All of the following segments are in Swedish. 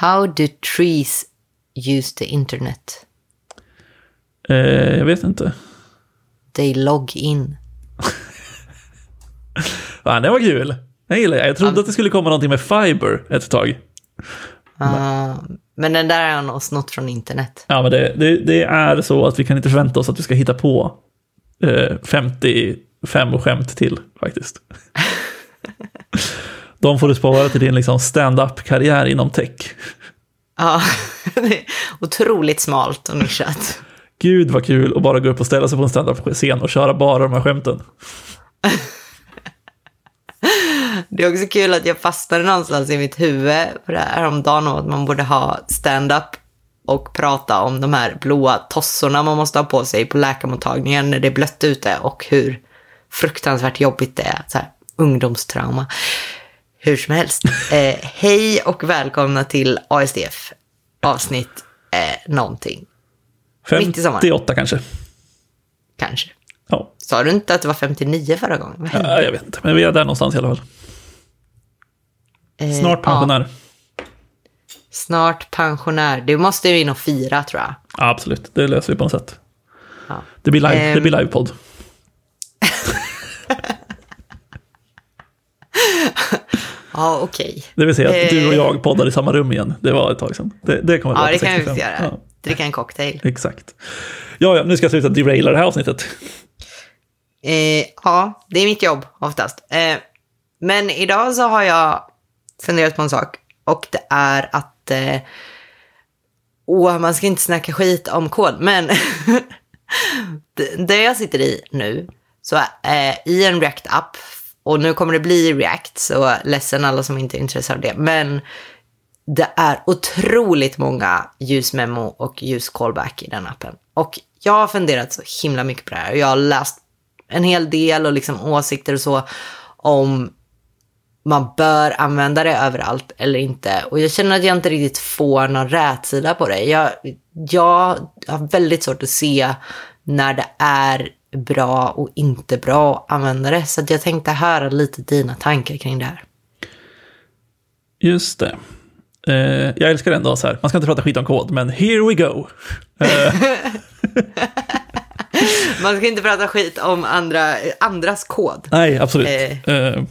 How do trees use the internet? Eh, jag vet inte. They log in. Ja, det var kul. Jag gillar. Jag trodde att det skulle komma någonting med fiber ett tag. Uh, men den där har nog snott från internet. Ja, men det, det, det är så att vi kan inte förvänta oss att vi ska hitta på eh, 55 skämt till, faktiskt. De får du spara till din liksom, stand-up-karriär inom tech. Ja, det är otroligt smalt och nischat. Gud vad kul att bara gå upp och ställa sig på en stand-up-scen och köra bara de här skämten. Det är också kul att jag fastnade någonstans i mitt huvud på det här häromdagen och att man borde ha stand-up och prata om de här blåa tossorna man måste ha på sig på läkarmottagningen när det är blött ute och hur fruktansvärt jobbigt det är. Så här, ungdomstrauma. Hur som helst. Eh, hej och välkomna till ASDF avsnitt eh, någonting. Mitt i sommaren. 58 kanske. Kanske. Ja. Sa du inte att det var 59 förra gången? Ja, jag vet inte. Men vi är där någonstans i alla fall. Eh, Snart pensionär. Ja, snart pensionär. Du måste ju in och fira tror jag. Ja, absolut. Det löser vi på något sätt. Ja. Det blir, live, Ehm. det blir livepodd. Ja, okej. Det vill säga att du och Eh. jag poddar i samma rum igen. Det var ett tag sedan. Det, det kommer Ja, vara det kan vi 65. visst göra. Ja, Dricka en cocktail. exakt. Ja, ja, nu ska jag sluta deraila det här avsnittet. Eh, ja, det är mitt jobb oftast. Eh, men idag så har jag funderat på en sak. Och det är att... Eh, åh, man ska inte snacka skit om kod, men... det- jag sitter i nu, så eh, i en React-app, och nu kommer det bli React, så ledsen alla som inte är intresserade av det, men det är otroligt många ljusmemo och ljus-callback i den appen. Och jag har funderat så himla mycket på det här. Jag har läst en hel del och liksom åsikter och så om man bör använda det överallt eller inte. Och jag känner att jag inte riktigt får någon rätsida på det. Jag, jag har väldigt svårt att se när det är bra och inte bra att använda det. Så jag tänkte höra lite dina tankar kring det här. Just det. Eh, jag älskar ändå så här, man ska inte prata skit om kod, men here we go. Eh, Man ska inte prata skit om andra, andras kod. nej, absolut. Eh. Eh,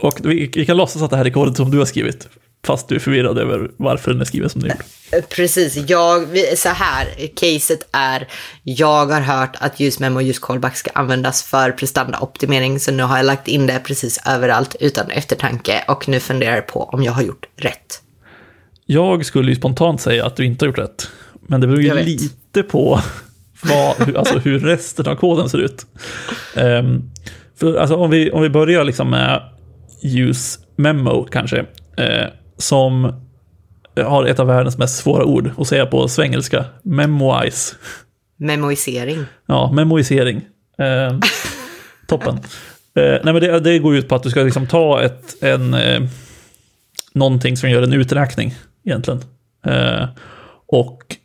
och vi, vi kan låtsas att det här är koden som du har skrivit, fast du är förvirrad över varför den är skriven som den är. Eh, Precis, jag, så här, caset är, jag har hört att ljusmemo och ljuscallback ska användas för prestandaoptimering, så nu har jag lagt in det precis överallt utan eftertanke och nu funderar jag på om jag har gjort rätt. Jag skulle ju spontant säga att du inte har gjort rätt, men det beror ju lite på vad, alltså hur resten av koden ser ut. Ehm, för, alltså, om, vi, om vi börjar liksom med use memo kanske, eh, som har ett av världens mest svåra ord att säga på svengelska, memoize. Memoisering. Ja, memoisering. Eh, toppen. Eh, nej, men det, det går ut på att du ska liksom ta ett, en, eh, någonting som gör en uträkning egentligen. Eh, och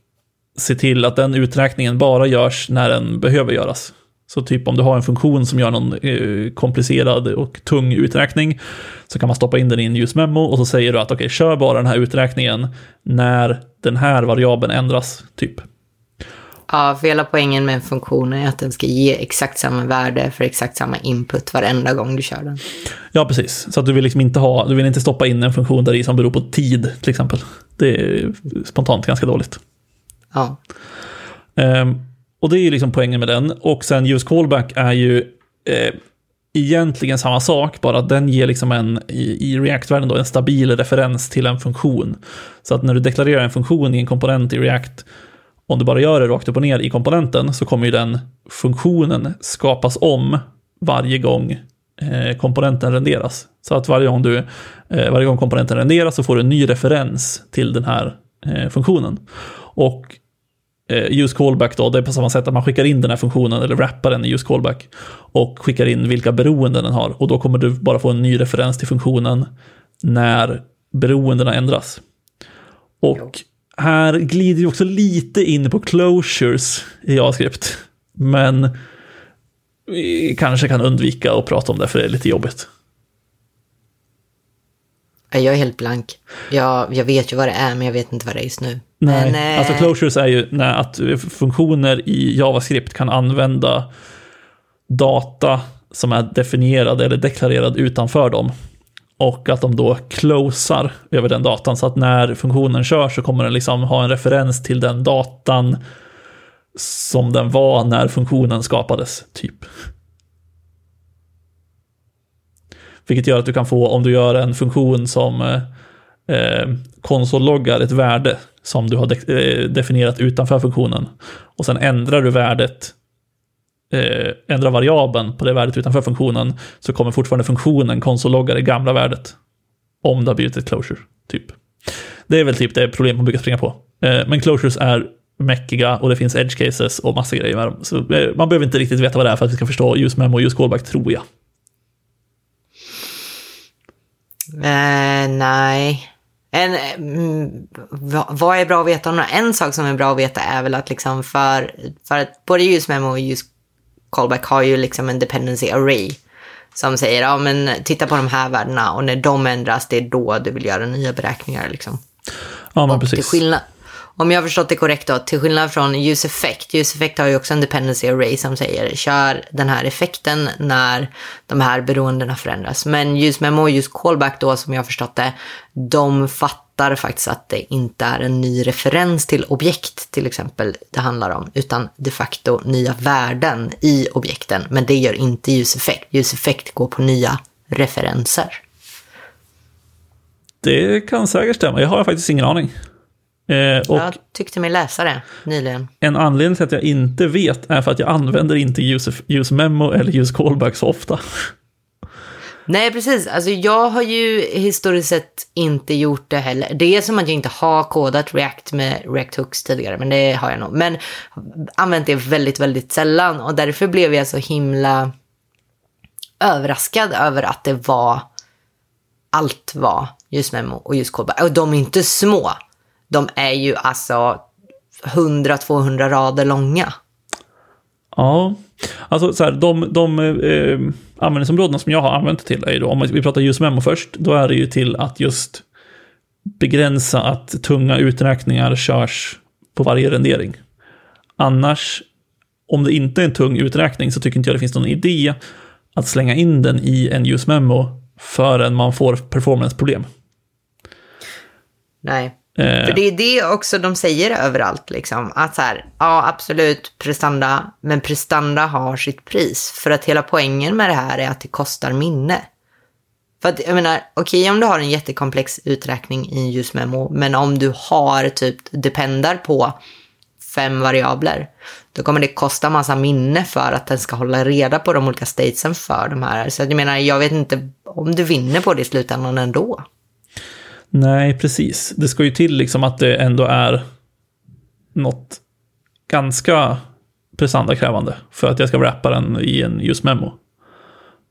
se till att den uträkningen bara görs när den behöver göras. Så typ om du har en funktion som gör någon eh, komplicerad och tung uträkning så kan man stoppa in den i en ljusmemo och så säger du att okej, kör bara den här uträkningen när den här variabeln ändras, typ. Ja, för hela poängen med en funktion är att den ska ge exakt samma värde för exakt samma input varenda gång du kör den. Ja, precis. Så att du vill liksom inte ha, du vill inte stoppa in en funktion där i som beror på tid, till exempel. Det är spontant ganska dåligt. Ja, Ehm, och det är ju liksom poängen med den. Och sen use callback är ju eh, egentligen samma sak, bara att den ger liksom en, i, i React-världen då, en stabil referens till en funktion. Så att när du deklarerar en funktion i en komponent i React, om du bara gör det rakt upp och ner i komponenten, så kommer ju den funktionen skapas om varje gång eh, komponenten renderas. Så att varje gång, du, eh, varje gång komponenten renderas så får du en ny referens till den här eh, funktionen. Och eh, use callback då, det är på samma sätt att man skickar in den här funktionen eller wrappar den i use callback och skickar in vilka beroenden den har och då kommer du bara få en ny referens till funktionen när beroendena ändras. Och här glider vi också lite in på closures i JavaScript, men vi kanske kan undvika att prata om det för det är lite jobbigt. Jag är helt blank. Jag, jag vet ju vad det är, men jag vet inte vad det är just nu. Nej, men, eh, alltså closures är ju när att funktioner i JavaScript kan använda data som är definierad eller deklarerad utanför dem. Och att de då closar över den datan så att när funktionen kör så kommer den liksom ha en referens till den datan som den var när funktionen skapades, typ. Vilket gör att du kan få, om du gör en funktion som eh, konsolloggar ett värde som du har de eh, definierat utanför funktionen. Och sen ändrar du värdet, eh, ändrar variabeln på det värdet utanför funktionen, så kommer fortfarande funktionen konsollogga det gamla värdet. Om det har blivit ett closure, typ. Det är väl typ det problem man brukar springa på. Eh, men closures är mäckiga och det finns edge cases och massa grejer med dem. Så eh, man behöver inte riktigt veta vad det är för att vi ska förstå use memo och use callback, tror jag. Uh, nej. En, mm, vad är bra att veta om det? En sak som är bra att veta är väl att liksom för, för att både use memo och use callback har ju liksom en dependency array som säger ja men titta på de här värdena och när de ändras det är då du vill göra nya beräkningar liksom. Ja men och precis. Till skillnad, om jag har förstått det korrekt då, till skillnad från use effect, use effect har ju också en dependency array som säger kör den här effekten när de här beroendena förändras. Men use memo och use callback då, som jag har förstått det, de fattar faktiskt att det inte är en ny referens till objekt till exempel det handlar om, utan de facto nya värden i objekten. Men det gör inte use effect. Use effect går på nya referenser. Det kan säkert stämma, jag har faktiskt ingen aning. Eh, jag tyckte mig läsa det nyligen. En anledning till att jag inte vet är för att jag använder inte use, use memo eller use callback så ofta. Nej, precis. Alltså, jag har ju historiskt sett inte gjort det heller. Det är som att jag inte har kodat React med React Hooks tidigare, men det har jag nog. Men använt det väldigt, väldigt sällan och därför blev jag så himla överraskad över att det var allt var just memo och just callback. Och de är inte små de är ju alltså 100-200 rader långa. Ja, alltså så här, de, de eh, användningsområdena som jag har använt till är ju då, om vi pratar just memo först, då är det ju till att just begränsa att tunga uträkningar körs på varje rendering. Annars, om det inte är en tung uträkning så tycker inte jag det finns någon idé att slänga in den i en use memo förrän man får performanceproblem. Nej. Eh. För det är det också de säger överallt, liksom. Att så här, ja absolut, prestanda, men prestanda har sitt pris. För att hela poängen med det här är att det kostar minne. För att jag menar, okej okay, om du har en jättekomplex uträkning i just memo, men om du har typ dependar på fem variabler, då kommer det kosta massa minne för att den ska hålla reda på de olika statesen för de här. Så jag menar, jag vet inte om du vinner på det i slutändan ändå. Nej, precis. Det ska ju till liksom att det ändå är något ganska prestandakrävande för att jag ska wrappa den i en just memo.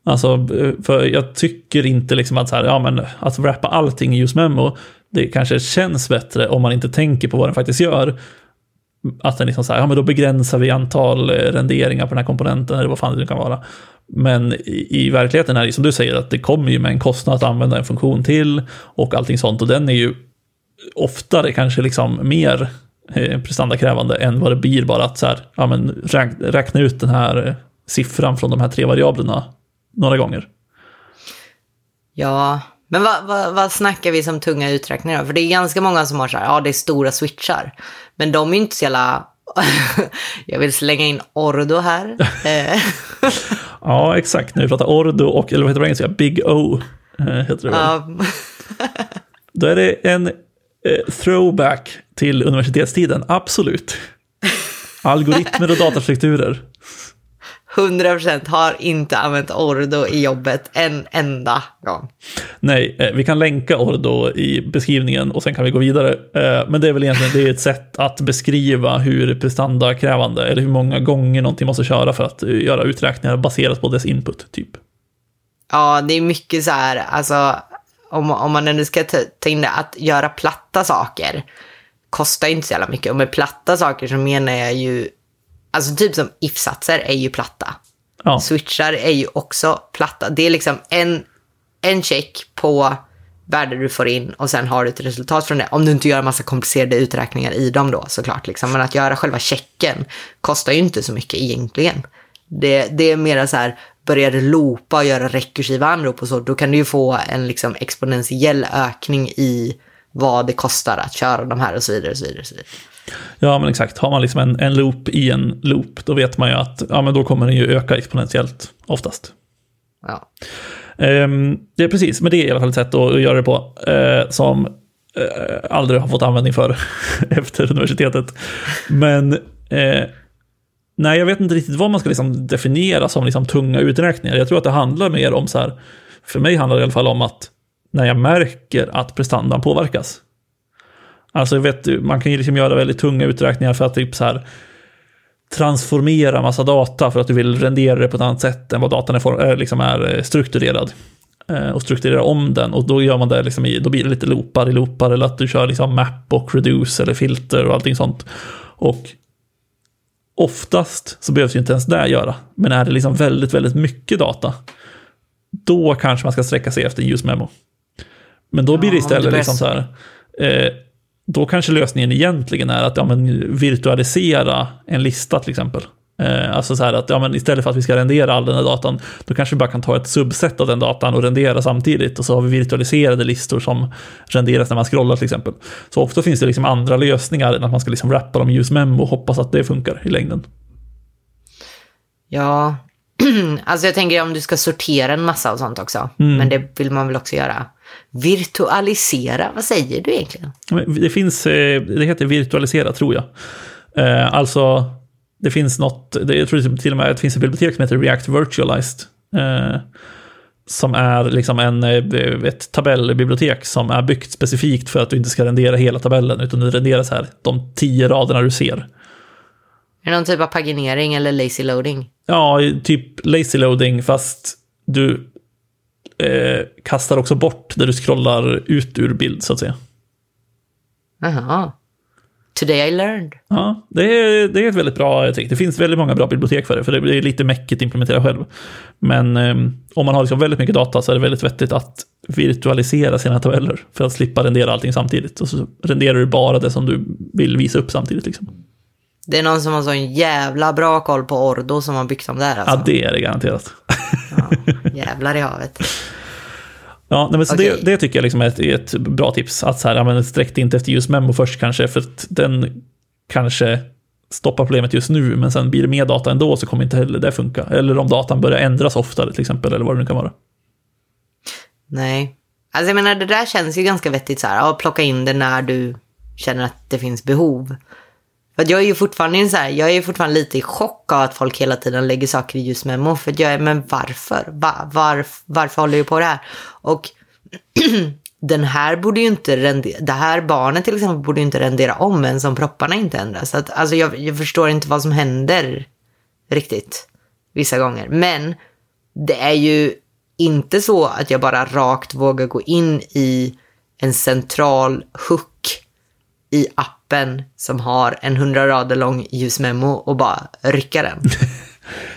Alltså, för jag tycker inte liksom att så här, ja men att wrappa allting i just memo, det kanske känns bättre om man inte tänker på vad den faktiskt gör. Att den liksom så här, ja men då begränsar vi antal eh, renderingar på den här komponenten, eller vad fan det nu kan vara. Men i, i, verkligheten är det som du säger, att det kommer ju med en kostnad att använda en funktion till och allting sånt. Och den är ju oftare kanske liksom mer eh, prestandakrävande än vad det blir bara att så här, ja, men räkna ut den här eh, siffran från de här tre variablerna några gånger. Ja, men vad, vad, vad snackar vi som tunga uträkningar? För det är ganska många som har så här, ja det är stora switchar. Men de är ju inte så jävla jag vill slänga in Ordo här. Eh. ja, exakt. Vi pratar Ordo och, eller vad heter det på engelska? Big O. Eh, heter det väl. Då är det en eh, throwback till universitetstiden, absolut. Algoritmer och datastrukturer. 100% har inte använt Ordo i jobbet en enda gång. Nej, eh, vi kan länka Ordo i beskrivningen och sen kan vi gå vidare. Eh, men det är väl egentligen det är ett sätt att beskriva hur prestandakrävande eller hur många gånger någonting måste köra för att eh, göra uträkningar baserat på dess input, typ. Ja, det är mycket så här, alltså om, om man ändå ska ta in det, att göra platta saker kostar inte så jävla mycket. Och med platta saker så menar jag ju Alltså typ som if-satser är ju platta. Ja. Switchar är ju också platta. Det är liksom en, en check på värde du får in och sen har du ett resultat från det. Om du inte gör en massa komplicerade uträkningar i dem då såklart. Liksom. Men att göra själva checken kostar ju inte så mycket egentligen. Det, det är mer så här, börjar du loopa och göra rekursiva anrop och så, då kan du ju få en liksom exponentiell ökning i vad det kostar att köra de här och så vidare. Och så vidare, och så vidare. Ja, men exakt. Har man liksom en, en loop i en loop, då vet man ju att ja, men då kommer den ju öka exponentiellt oftast. Ja. Um, det är precis, men det är i alla fall ett sätt att göra det på uh, som uh, aldrig har fått användning för efter universitetet. Men uh, nej, jag vet inte riktigt vad man ska liksom definiera som liksom tunga uträkningar. Jag tror att det handlar mer om så här, för mig handlar det i alla fall om att när jag märker att prestandan påverkas. Alltså jag vet, man kan ju liksom göra väldigt tunga uträkningar för att typ så här transformera massa data för att du vill rendera det på ett annat sätt än vad datan är, liksom är strukturerad. Eh, och strukturera om den och då gör man det liksom i, då blir det lite loopar i loopar eller att du kör liksom map och reduce eller filter och allting sånt. Och oftast så behövs ju inte ens det göra. Men är det liksom väldigt, väldigt mycket data, då kanske man ska sträcka sig efter en use memo. Men då blir det istället det liksom så här, eh, då kanske lösningen egentligen är att ja, men, virtualisera en lista till exempel. Eh, alltså så här att ja, men istället för att vi ska rendera all den här datan, då kanske vi bara kan ta ett subset av den datan och rendera samtidigt. Och så har vi virtualiserade listor som renderas när man scrollar till exempel. Så ofta finns det liksom andra lösningar än att man ska liksom rappa dem i use memo och hoppas att det funkar i längden. Ja, alltså jag tänker om du ska sortera en massa och sånt också. Mm. Men det vill man väl också göra. Virtualisera, vad säger du egentligen? Det finns, eh, det heter virtualisera tror jag. Eh, alltså, det finns något, jag tror till och med att det finns en bibliotek som heter React Virtualized. Eh, som är liksom en, ett tabellbibliotek som är byggt specifikt för att du inte ska rendera hela tabellen, utan du renderar så här, de tio raderna du ser. Är det någon typ av paginering eller lazy loading? Ja, typ lazy loading, fast du eh, kastar också bort där du scrollar ut ur bild, så att säga. Jaha. Today I learned. Ja, det är, det är ett väldigt bra trick. Det finns väldigt många bra bibliotek för det, för det är lite mäckigt att implementera själv. Men eh, om man har liksom väldigt mycket data så är det väldigt vettigt att virtualisera sina tabeller för att slippa rendera allting samtidigt. Och så renderar du bara det som du vill visa upp samtidigt. Liksom. Det är någon som har så en jävla bra koll på Ordo som har byggt dem där alltså. Ja, det är det garanterat. Ja, jävlar i havet. Ja, nej, men så okay. det, det, tycker jag liksom är ett, ett, bra tips. Att så här, ja, men sträck inte efter just memo först kanske, för att den kanske stoppar problemet just nu, men sen blir det mer data ändå så kommer inte heller det funka. Eller om datan börjar ändras oftare till exempel, eller vad det nu kan vara. Nej. Alltså jag menar, det där känns ju ganska vettigt så här, att plocka in det när du känner att det finns behov. För jag är ju fortfarande så här, jag är fortfarande lite i chock av att folk hela tiden lägger saker i ljusmemo. För jag är, men varför? Va, var, varför håller du på det här? Och den här borde ju inte rendera, det här barnet till exempel borde ju inte rendera om ens om propparna inte ändras. Så att, alltså jag, jag förstår inte vad som händer riktigt vissa gånger. Men det är ju inte så att jag bara rakt vågar gå in i en central hook i appen som har en hundra rader lång ljusmemo och bara rycka den.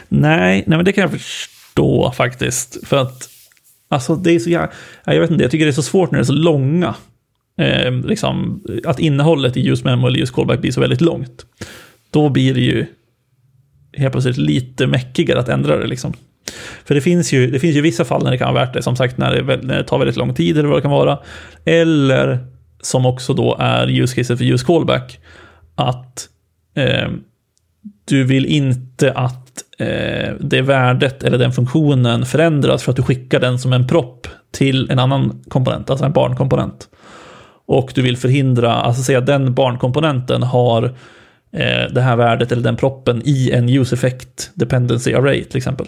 nej, nej, men det kan jag förstå faktiskt. För att, alltså det är så jag, jag vet inte, jag tycker det är så svårt när det är så långa. Eh, liksom, att innehållet i ljusmemo eller ljuscallback blir så väldigt långt. Då blir det ju helt plötsligt lite mäckigare att ändra det liksom. För det finns, ju, det finns ju vissa fall när det kan vara värt det, som sagt när det, när det tar väldigt lång tid eller vad det kan vara. Eller som också då är use case för use callback, att eh, du vill inte att eh, det värdet eller den funktionen förändras för att du skickar den som en propp till en annan komponent, alltså en barnkomponent. Och du vill förhindra, alltså säga att den barnkomponenten har eh, det här värdet eller den proppen i en use effect dependency array till exempel.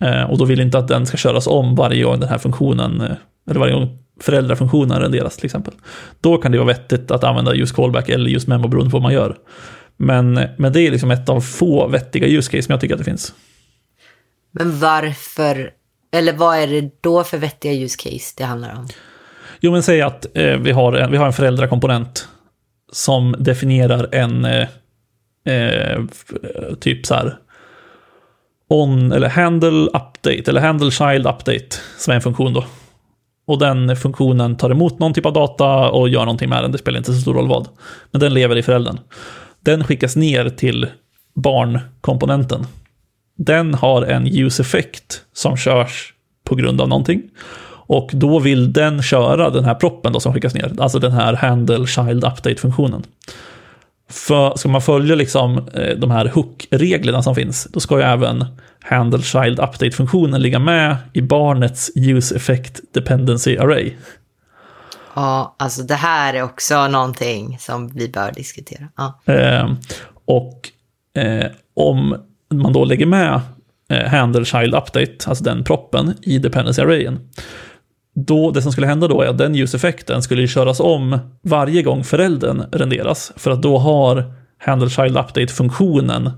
Eh, och då vill inte att den ska köras om varje gång den här funktionen, eh, eller varje gång föräldrafunktionen renderas till exempel. Då kan det vara vettigt att använda just callback eller just memo beroende på vad man gör. Men, men det är liksom ett av få vettiga use case som jag tycker att det finns. Men varför, eller vad är det då för vettiga use case det handlar om? Jo, men säg att eh, vi, har en, vi har en föräldrakomponent som definierar en eh, eh, typ så här on eller handle update eller handle child update som är en funktion då. Och den funktionen tar emot någon typ av data och gör någonting med den. Det spelar inte så stor roll vad. Men den lever i föräldern. Den skickas ner till barnkomponenten. Den har en use-effekt som körs på grund av någonting. Och då vill den köra den här proppen då som skickas ner, alltså den här handle child update-funktionen. För ska man följa liksom eh, de här hook-reglerna som finns, då ska ju även handle child update-funktionen ligga med i barnets use effect dependency array. Ja, alltså det här är också någonting som vi bör diskutera. Ja. Eh, och eh, om man då lägger med eh, handle child update, alltså den proppen, i dependency arrayen, då, det som skulle hända då är att den ljuseffekten skulle köras om varje gång föräldern renderas. För att då har handle child update-funktionen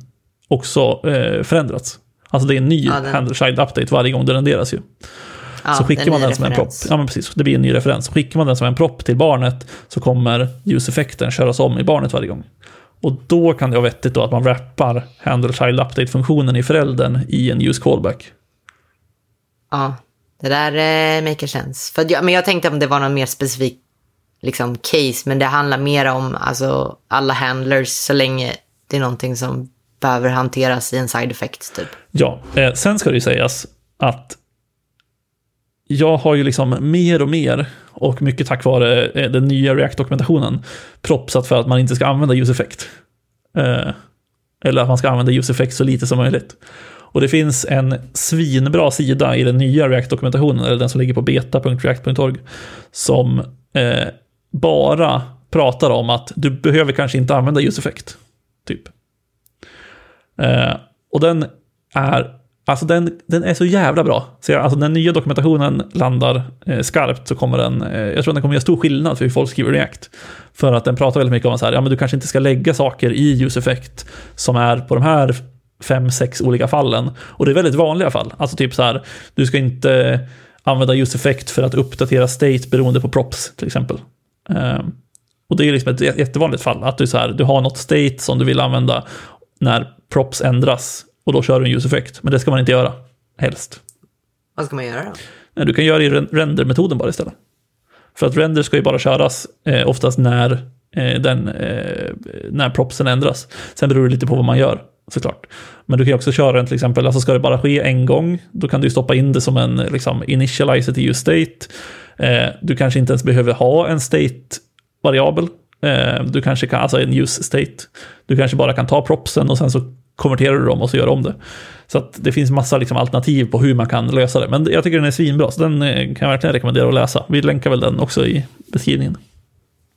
också eh, förändrats. Alltså det är en ny ja, den... handle child update varje gång det renderas ju. Ja, så skickar man den som en propp. Ja, men precis. Det blir en ny referens. Skickar man den som en propp till barnet så kommer ljuseffekten köras om i barnet varje gång. Och då kan det vara vettigt då att man wrappar handle child update-funktionen i föräldern i en use callback. Ja, det där eh, maker sense. För jag, men jag tänkte om det var någon mer specifik liksom, case, men det handlar mer om alltså, alla handlers så länge det är någonting som behöver hanteras i en side effect. Typ. Ja, eh, sen ska det ju sägas att jag har ju liksom mer och mer, och mycket tack vare eh, den nya React-dokumentationen, propsat för att man inte ska använda use effect. Eh, eller att man ska använda use effect så lite som möjligt. Och det finns en svinbra sida i den nya React-dokumentationen, eller den som ligger på beta.react.org, som eh, bara pratar om att du behöver kanske inte använda ljuseffekt. Typ. Eh, och den är, alltså den, den är så jävla bra. Så jag, alltså den nya dokumentationen landar eh, skarpt så kommer den, eh, jag tror den kommer göra stor skillnad för hur folk skriver React. För att den pratar väldigt mycket om att ja men du kanske inte ska lägga saker i ljuseffekt som är på de här fem, sex olika fallen. Och det är väldigt vanliga fall. Alltså typ så här, du ska inte använda just effekt för att uppdatera state beroende på props till exempel. Um, och det är liksom ett jättevanligt fall, att du, så här, du har något state som du vill använda när props ändras och då kör du en use effekt. Men det ska man inte göra, helst. Vad ska man göra då? Nej, du kan göra det i render-metoden bara istället. För att render ska ju bara köras eh, oftast när, eh, den, eh, när propsen ändras. Sen beror det lite på vad man gör såklart. Men du kan också köra den till exempel, alltså ska det bara ske en gång, då kan du stoppa in det som en liksom, initializer till use state. Eh, du kanske inte ens behöver ha en state-variabel. Eh, du kanske kan, alltså en use state. Du kanske bara kan ta propsen och sen så konverterar du dem och så gör du om det. Så att det finns massa liksom, alternativ på hur man kan lösa det. Men jag tycker den är svinbra, så den eh, kan jag verkligen rekommendera att läsa. Vi länkar väl den också i beskrivningen.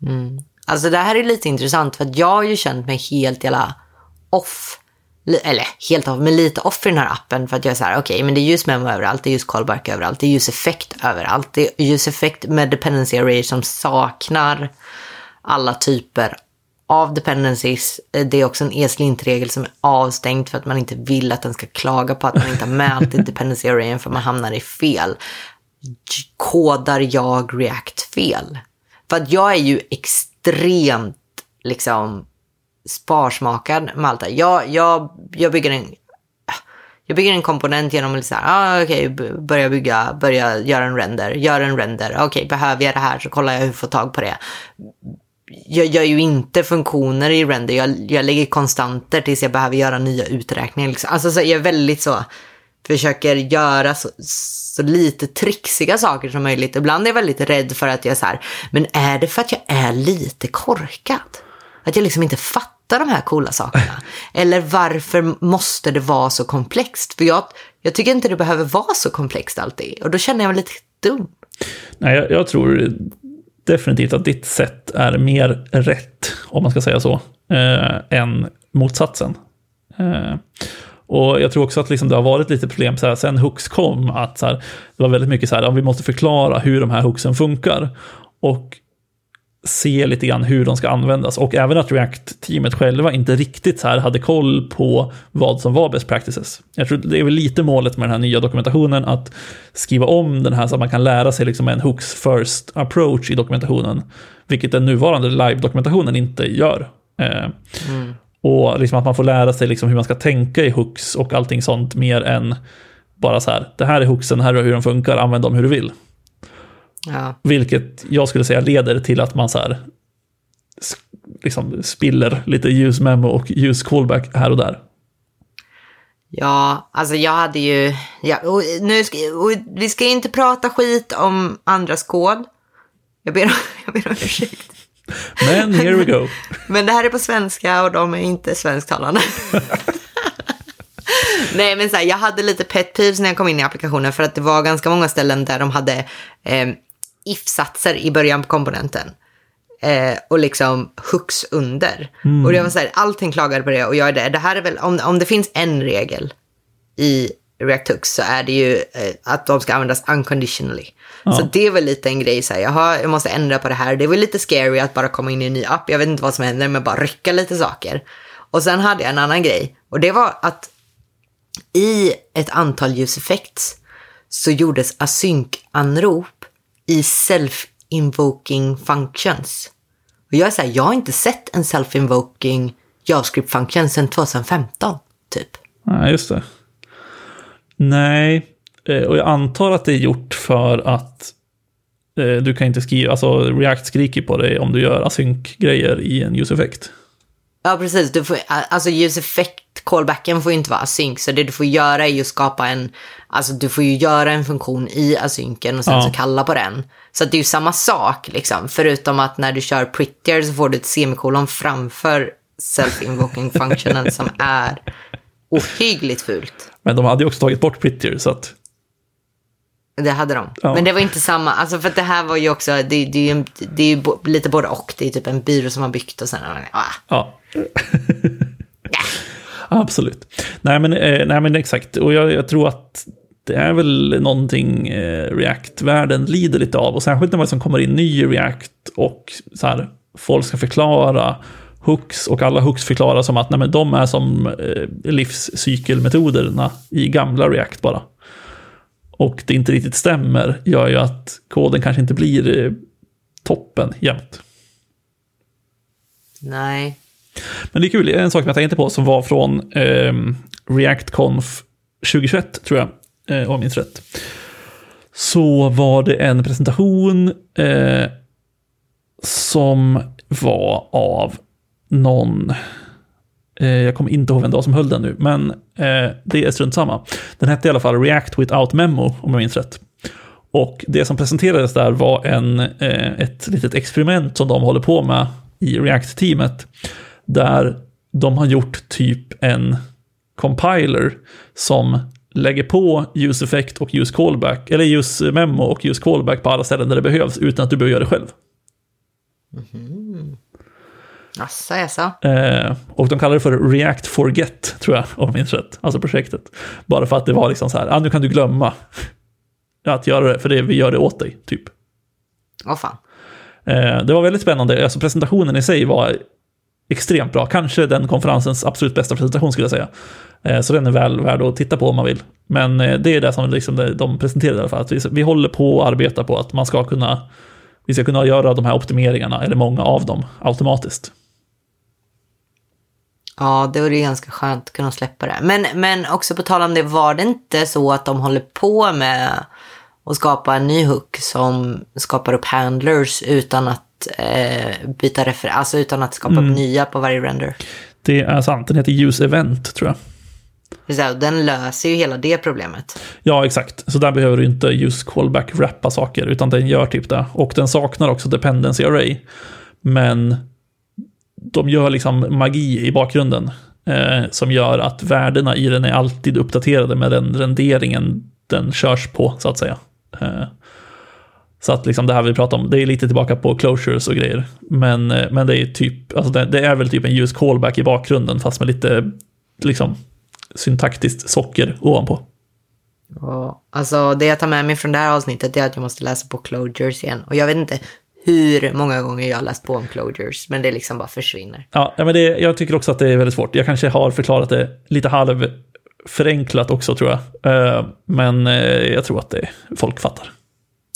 Mm. Alltså det här är lite intressant, för jag har ju känt mig helt jävla off eller helt av, men lite off i den här appen för att jag är så här, okej, okay, men det är ljus memo överallt, det är ljus callback överallt, det är ljuseffekt överallt, det är ljuseffekt med dependency array som saknar alla typer av dependencies. Det är också en ESLint-regel som är avstängd för att man inte vill att den ska klaga på att man inte har mält i dependency arrayen för man hamnar i fel. Kodar jag React fel? För att jag är ju extremt liksom sparsmakad Malta. Jag, jag, jag bygger en jag bygger en komponent genom att säga, ah, okay, börja bygga, börja göra en render, gör en render, okej, okay, behöver jag det här så kollar jag hur jag får tag på det. Jag gör ju inte funktioner i render, jag, jag lägger konstanter tills jag behöver göra nya uträkningar. Liksom. Alltså så jag är väldigt så, försöker göra så, så lite trixiga saker som möjligt. Ibland är jag väldigt rädd för att jag är så här, men är det för att jag är lite korkad? Att jag liksom inte fattar de här coola sakerna? Eller varför måste det vara så komplext? För jag, jag tycker inte det behöver vara så komplext alltid. Och då känner jag mig lite dum. Nej, jag, jag tror definitivt att ditt sätt är mer rätt, om man ska säga så, eh, än motsatsen. Eh, och jag tror också att liksom det har varit lite problem så här, sen Hooks kom, att så här, det var väldigt mycket så här, ja, vi måste förklara hur de här hooksen funkar. Och se lite grann hur de ska användas och även att React-teamet själva inte riktigt så här hade koll på vad som var best practices. Jag tror det är väl lite målet med den här nya dokumentationen att skriva om den här så att man kan lära sig liksom en hooks first approach i dokumentationen, vilket den nuvarande live-dokumentationen inte gör. Eh, mm. Och liksom att man får lära sig liksom hur man ska tänka i hooks och allting sånt mer än bara så här, det här är hooksen, här är hur de funkar, använd dem hur du vill. Ja. Vilket jag skulle säga leder till att man så här liksom spiller lite use memo och use callback här och där. Ja, alltså jag hade ju... Ja, och nu ska, och vi ska inte prata skit om andras kod. Jag ber, jag ber om ursäkt. Men here we go. Men det här är på svenska och de är inte svensktalande. Nej, men så här, jag hade lite pet peeves när jag kom in i applikationen för att det var ganska många ställen där de hade eh, if-satser i början på komponenten. Eh, och liksom hooks under. Och det var så här, allting klagade på det och jag är det. Det här är väl, om, om det finns en regel i React Hooks så är det ju eh, att de ska användas unconditionally. Så det är väl lite en grej så här, jaha, jag måste ändra på det här. Det väl lite scary att bara komma in i en ny app. Jag vet inte vad som händer, men bara rycka lite saker. Och sen hade jag en annan grej och det var att i ett antal use effects så gjordes async-anrop i self-invoking functions. Och jag är så här, jag har inte sett en self-invoking JavaScript function sedan 2015, typ. Nej, just det. Nej, eh, och jag antar att det är gjort för att eh, du kan inte skriva, alltså React skriker på dig om du gör async-grejer i en use effect. Ja, precis. Du får, alltså use effect callbacken får ju inte vara async, så det du får göra är ju att skapa en, alltså du får ju göra en funktion i asynken och sen Ja. så kalla på den. Så det är ju samma sak liksom, förutom att när du kör prettier så får du ett semikolon framför self-invoking functionen som är ohyggligt fult. Men de hade ju också tagit bort Prettier, så att Det hade de. Ja. Men det var inte samma, alltså för det här var ju också, det, det är ju, det är ju lite både och. Det är typ en byrå som har byggt och sen, ah, Ja. Absolut. Nej men, eh, nej men exakt, och jag, jag tror att det är väl någonting eh, React-världen lider lite av. Och särskilt när man som kommer in ny i React och så här, folk ska förklara hooks och alla hooks förklarar som att nej, men de är som eh, livscykelmetoderna i gamla React bara. Och det inte riktigt stämmer gör ju att koden kanske inte blir eh, toppen jämt. nej. Men det är kul, en sak som jag tänkte på som var från eh, ReactConf 2021, tror jag, eh, om jag minns rätt. Så var det en presentation eh, som var av någon, Eh, jag kommer inte ihåg vem det var som höll den nu, men eh, det är strunt samma. Den hette i alla fall React Without Memo, om jag minns rätt. Och det som presenterades där var en, eh, ett litet experiment som de håller på med i React-teamet. Där de har gjort typ en compiler som lägger på use effect och use callback, eller use memo och use callback på alla ställen där det behövs utan att du behöver göra det själv. Mhm. Asså, jaså. Eh, och de kallar det för React Forget, tror jag, om jag minns rätt. Alltså projektet. Bara för att det var liksom så här, ah, nu kan du glömma att göra det, för det, vi gör det åt dig, typ. Åh fan. Eh, det var väldigt spännande. Alltså presentationen i sig var extremt bra. Kanske den konferensens absolut bästa presentation skulle jag säga. Eh, så den är väl värd att titta på om man vill. Men eh, det är det som liksom de presenterade i alla fall. Att vi, vi håller på att arbeta på att man ska kunna vi ska kunna göra de här optimeringarna, eller många av dem, automatiskt. Ja, det ju ganska skönt att kunna släppa det. Men, men också på tal om det, var det inte så att de håller på med att skapa en ny hook som skapar upp handlers utan att eh, byta refer- alltså utan att skapa upp nya på varje render? Det är sant, den heter Use Event, tror jag. Är Den löser ju hela det problemet. Ja, exakt. Så där behöver du inte just callback wrappa saker, utan den gör typ det. Och den saknar också dependency array. Men de gör liksom magi i bakgrunden eh, som gör att värdena i den är alltid uppdaterade med den renderingen den körs på, så att säga. Eh, så att liksom det här vi pratar om, det är lite tillbaka på closures och grejer. Men, eh, men det är typ, alltså det, det är väl typ en ljus callback i bakgrunden, fast med lite liksom syntaktiskt socker ovanpå. Ja, alltså det jag tar med mig från det här avsnittet är att jag måste läsa på closures igen. Och jag vet inte hur många gånger jag har läst på om closures, men det liksom bara försvinner. Ja, men det, jag tycker också att det är väldigt svårt. Jag kanske har förklarat det lite halv förenklat också tror jag. Eh, Men eh, jag tror att det, folk fattar.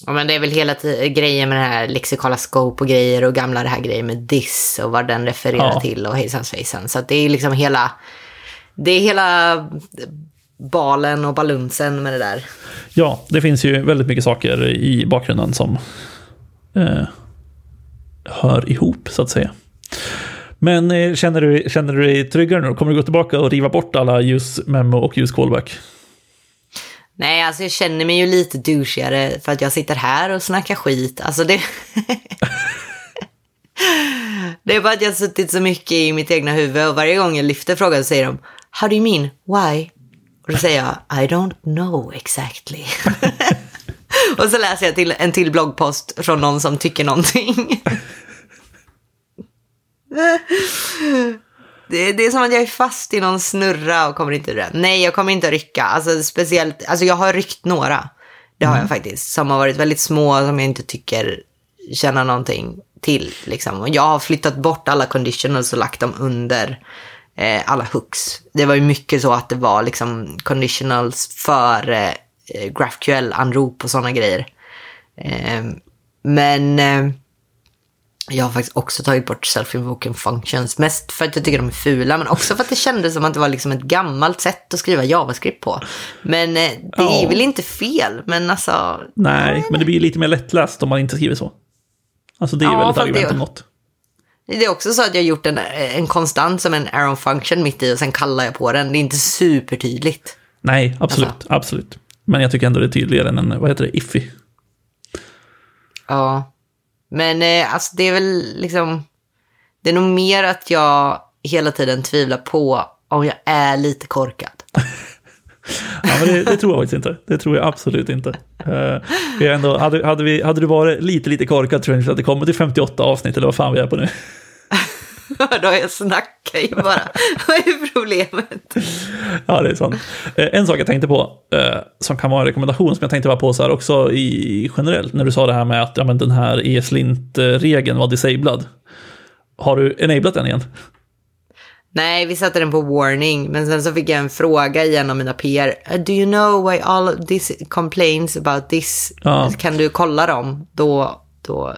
Ja, men det är väl hela grejen med det här lexikala scope och grejer och gamla det här grejen med this och vad den refererar Ja. till och hejsan svejsan. Så det är liksom hela, det är hela balen och balunsen med det där. Ja, det finns ju väldigt mycket saker i bakgrunden som eh, hör ihop, så att säga. Men eh, känner, du, känner du dig tryggare nu? Kommer du gå tillbaka och riva bort alla ljusmemo och ljuscallback? Nej, alltså jag känner mig ju lite douchigare för att jag sitter här och snackar skit. Alltså det... det är bara att jag har suttit så mycket i mitt egna huvud och varje gång jag lyfter frågan så säger de How do you mean? Why? Och då säger jag I don't know exactly. och så läser jag till en till bloggpost från någon som tycker någonting. Det, det, är som att jag är fast i någon snurra och kommer inte ur den. Nej, jag kommer inte rycka. Alltså speciellt, alltså jag har ryckt några. Det har mm. jag faktiskt. Som har varit väldigt små, som jag inte tycker känner någonting till. Liksom. Och jag har flyttat bort alla conditionals och lagt dem under eh, alla hooks. Det var ju mycket så att det var liksom conditionals för eh, GraphQL-anrop och sådana grejer. Eh, men eh, jag har faktiskt också tagit bort self-invoking functions. Mest för att jag tycker de är fula, men också för att det kändes som att det var liksom ett gammalt sätt att skriva JavaScript på. Men eh, det ja. är väl inte fel, men alltså... Nej, men det blir lite mer lättläst om man inte skriver så. Alltså det är ja, väl ett argument om något. Det är också så att jag har gjort en, en konstant som en arrow function mitt i och sen kallar jag på den. Det är inte supertydligt. Nej, absolut, alltså. absolut. Men jag tycker ändå det är tydligare än en, vad heter det, iffy. Ja. Men eh, alltså det är väl liksom, det är nog mer att jag hela tiden tvivlar på om jag är lite korkad. ja, men det, det, tror jag faktiskt inte. Det tror jag absolut inte. Uh, ändå, hade, hade, vi, hade du varit lite, lite korkad tror jag inte att det kommer till 58 avsnitt eller vad fan vi är på nu. Då jag snackar ju bara. Vad är problemet? Ja, det är sant. Eh, en sak jag tänkte på, eh, som kan vara en rekommendation, som jag tänkte bara på så här också i, generellt, när du sa det här med att ja, men den här ESLint-regeln var disabled. Har du enablat den igen? Nej, vi satte den på warning, men sen så fick jag en fråga av mina PR. Uh, do you know why all this complaints about this? Ja. Kan du kolla dem? Då, då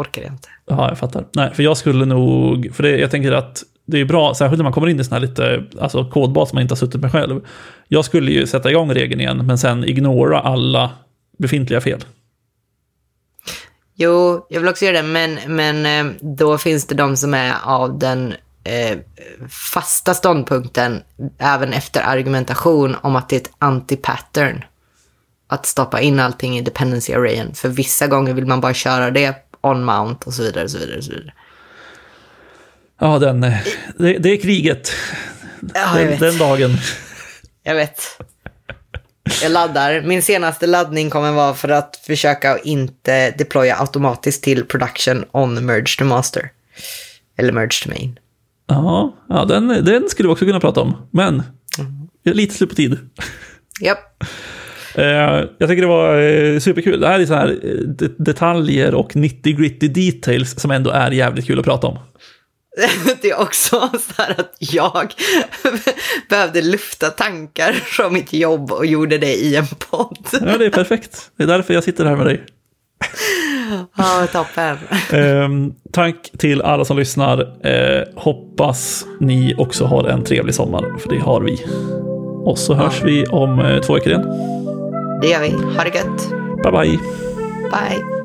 orkar jag inte. Ja, jag fattar. Nej, för jag skulle nog, för det, jag tänker att det är bra, särskilt när man kommer in i sån här lite, alltså kodbas som man inte har suttit med själv. Jag skulle ju sätta igång regeln igen, men sen ignora alla befintliga fel. Jo, jag vill också göra det, men, men eh, då finns det de som är av den eh, fasta ståndpunkten, även efter argumentation, om att det är ett anti-pattern. Att stoppa in allting i dependency arrayen. För vissa gånger vill man bara köra det on-mount och så vidare. Och så vidare, och så vidare. Ja, den, eh, det, det är kriget. Ja, den, den, dagen. Jag vet. Jag laddar. Min senaste laddning kommer vara för att försöka inte deploya automatiskt till production on merge to master. Eller merge to main. Ja, ja den, den skulle vi också kunna prata om. Men mm. lite slut på tid. Japp. Eh, jag tycker det var eh, superkul. Det här är så här eh, detaljer och 90-gritty details som ändå är jävligt kul att prata om. Det är också så här att jag behövde lufta tankar från mitt jobb och gjorde det i en podd. Ja, det är perfekt. Det är därför jag sitter här med dig. Ja, toppen. Eh, tack till alla som lyssnar. Eh, hoppas ni också har en trevlig sommar, för det har vi. Och så hörs ja. vi om eh, två veckor igen. Det gör vi. Ha det gött. Bye, bye. Bye.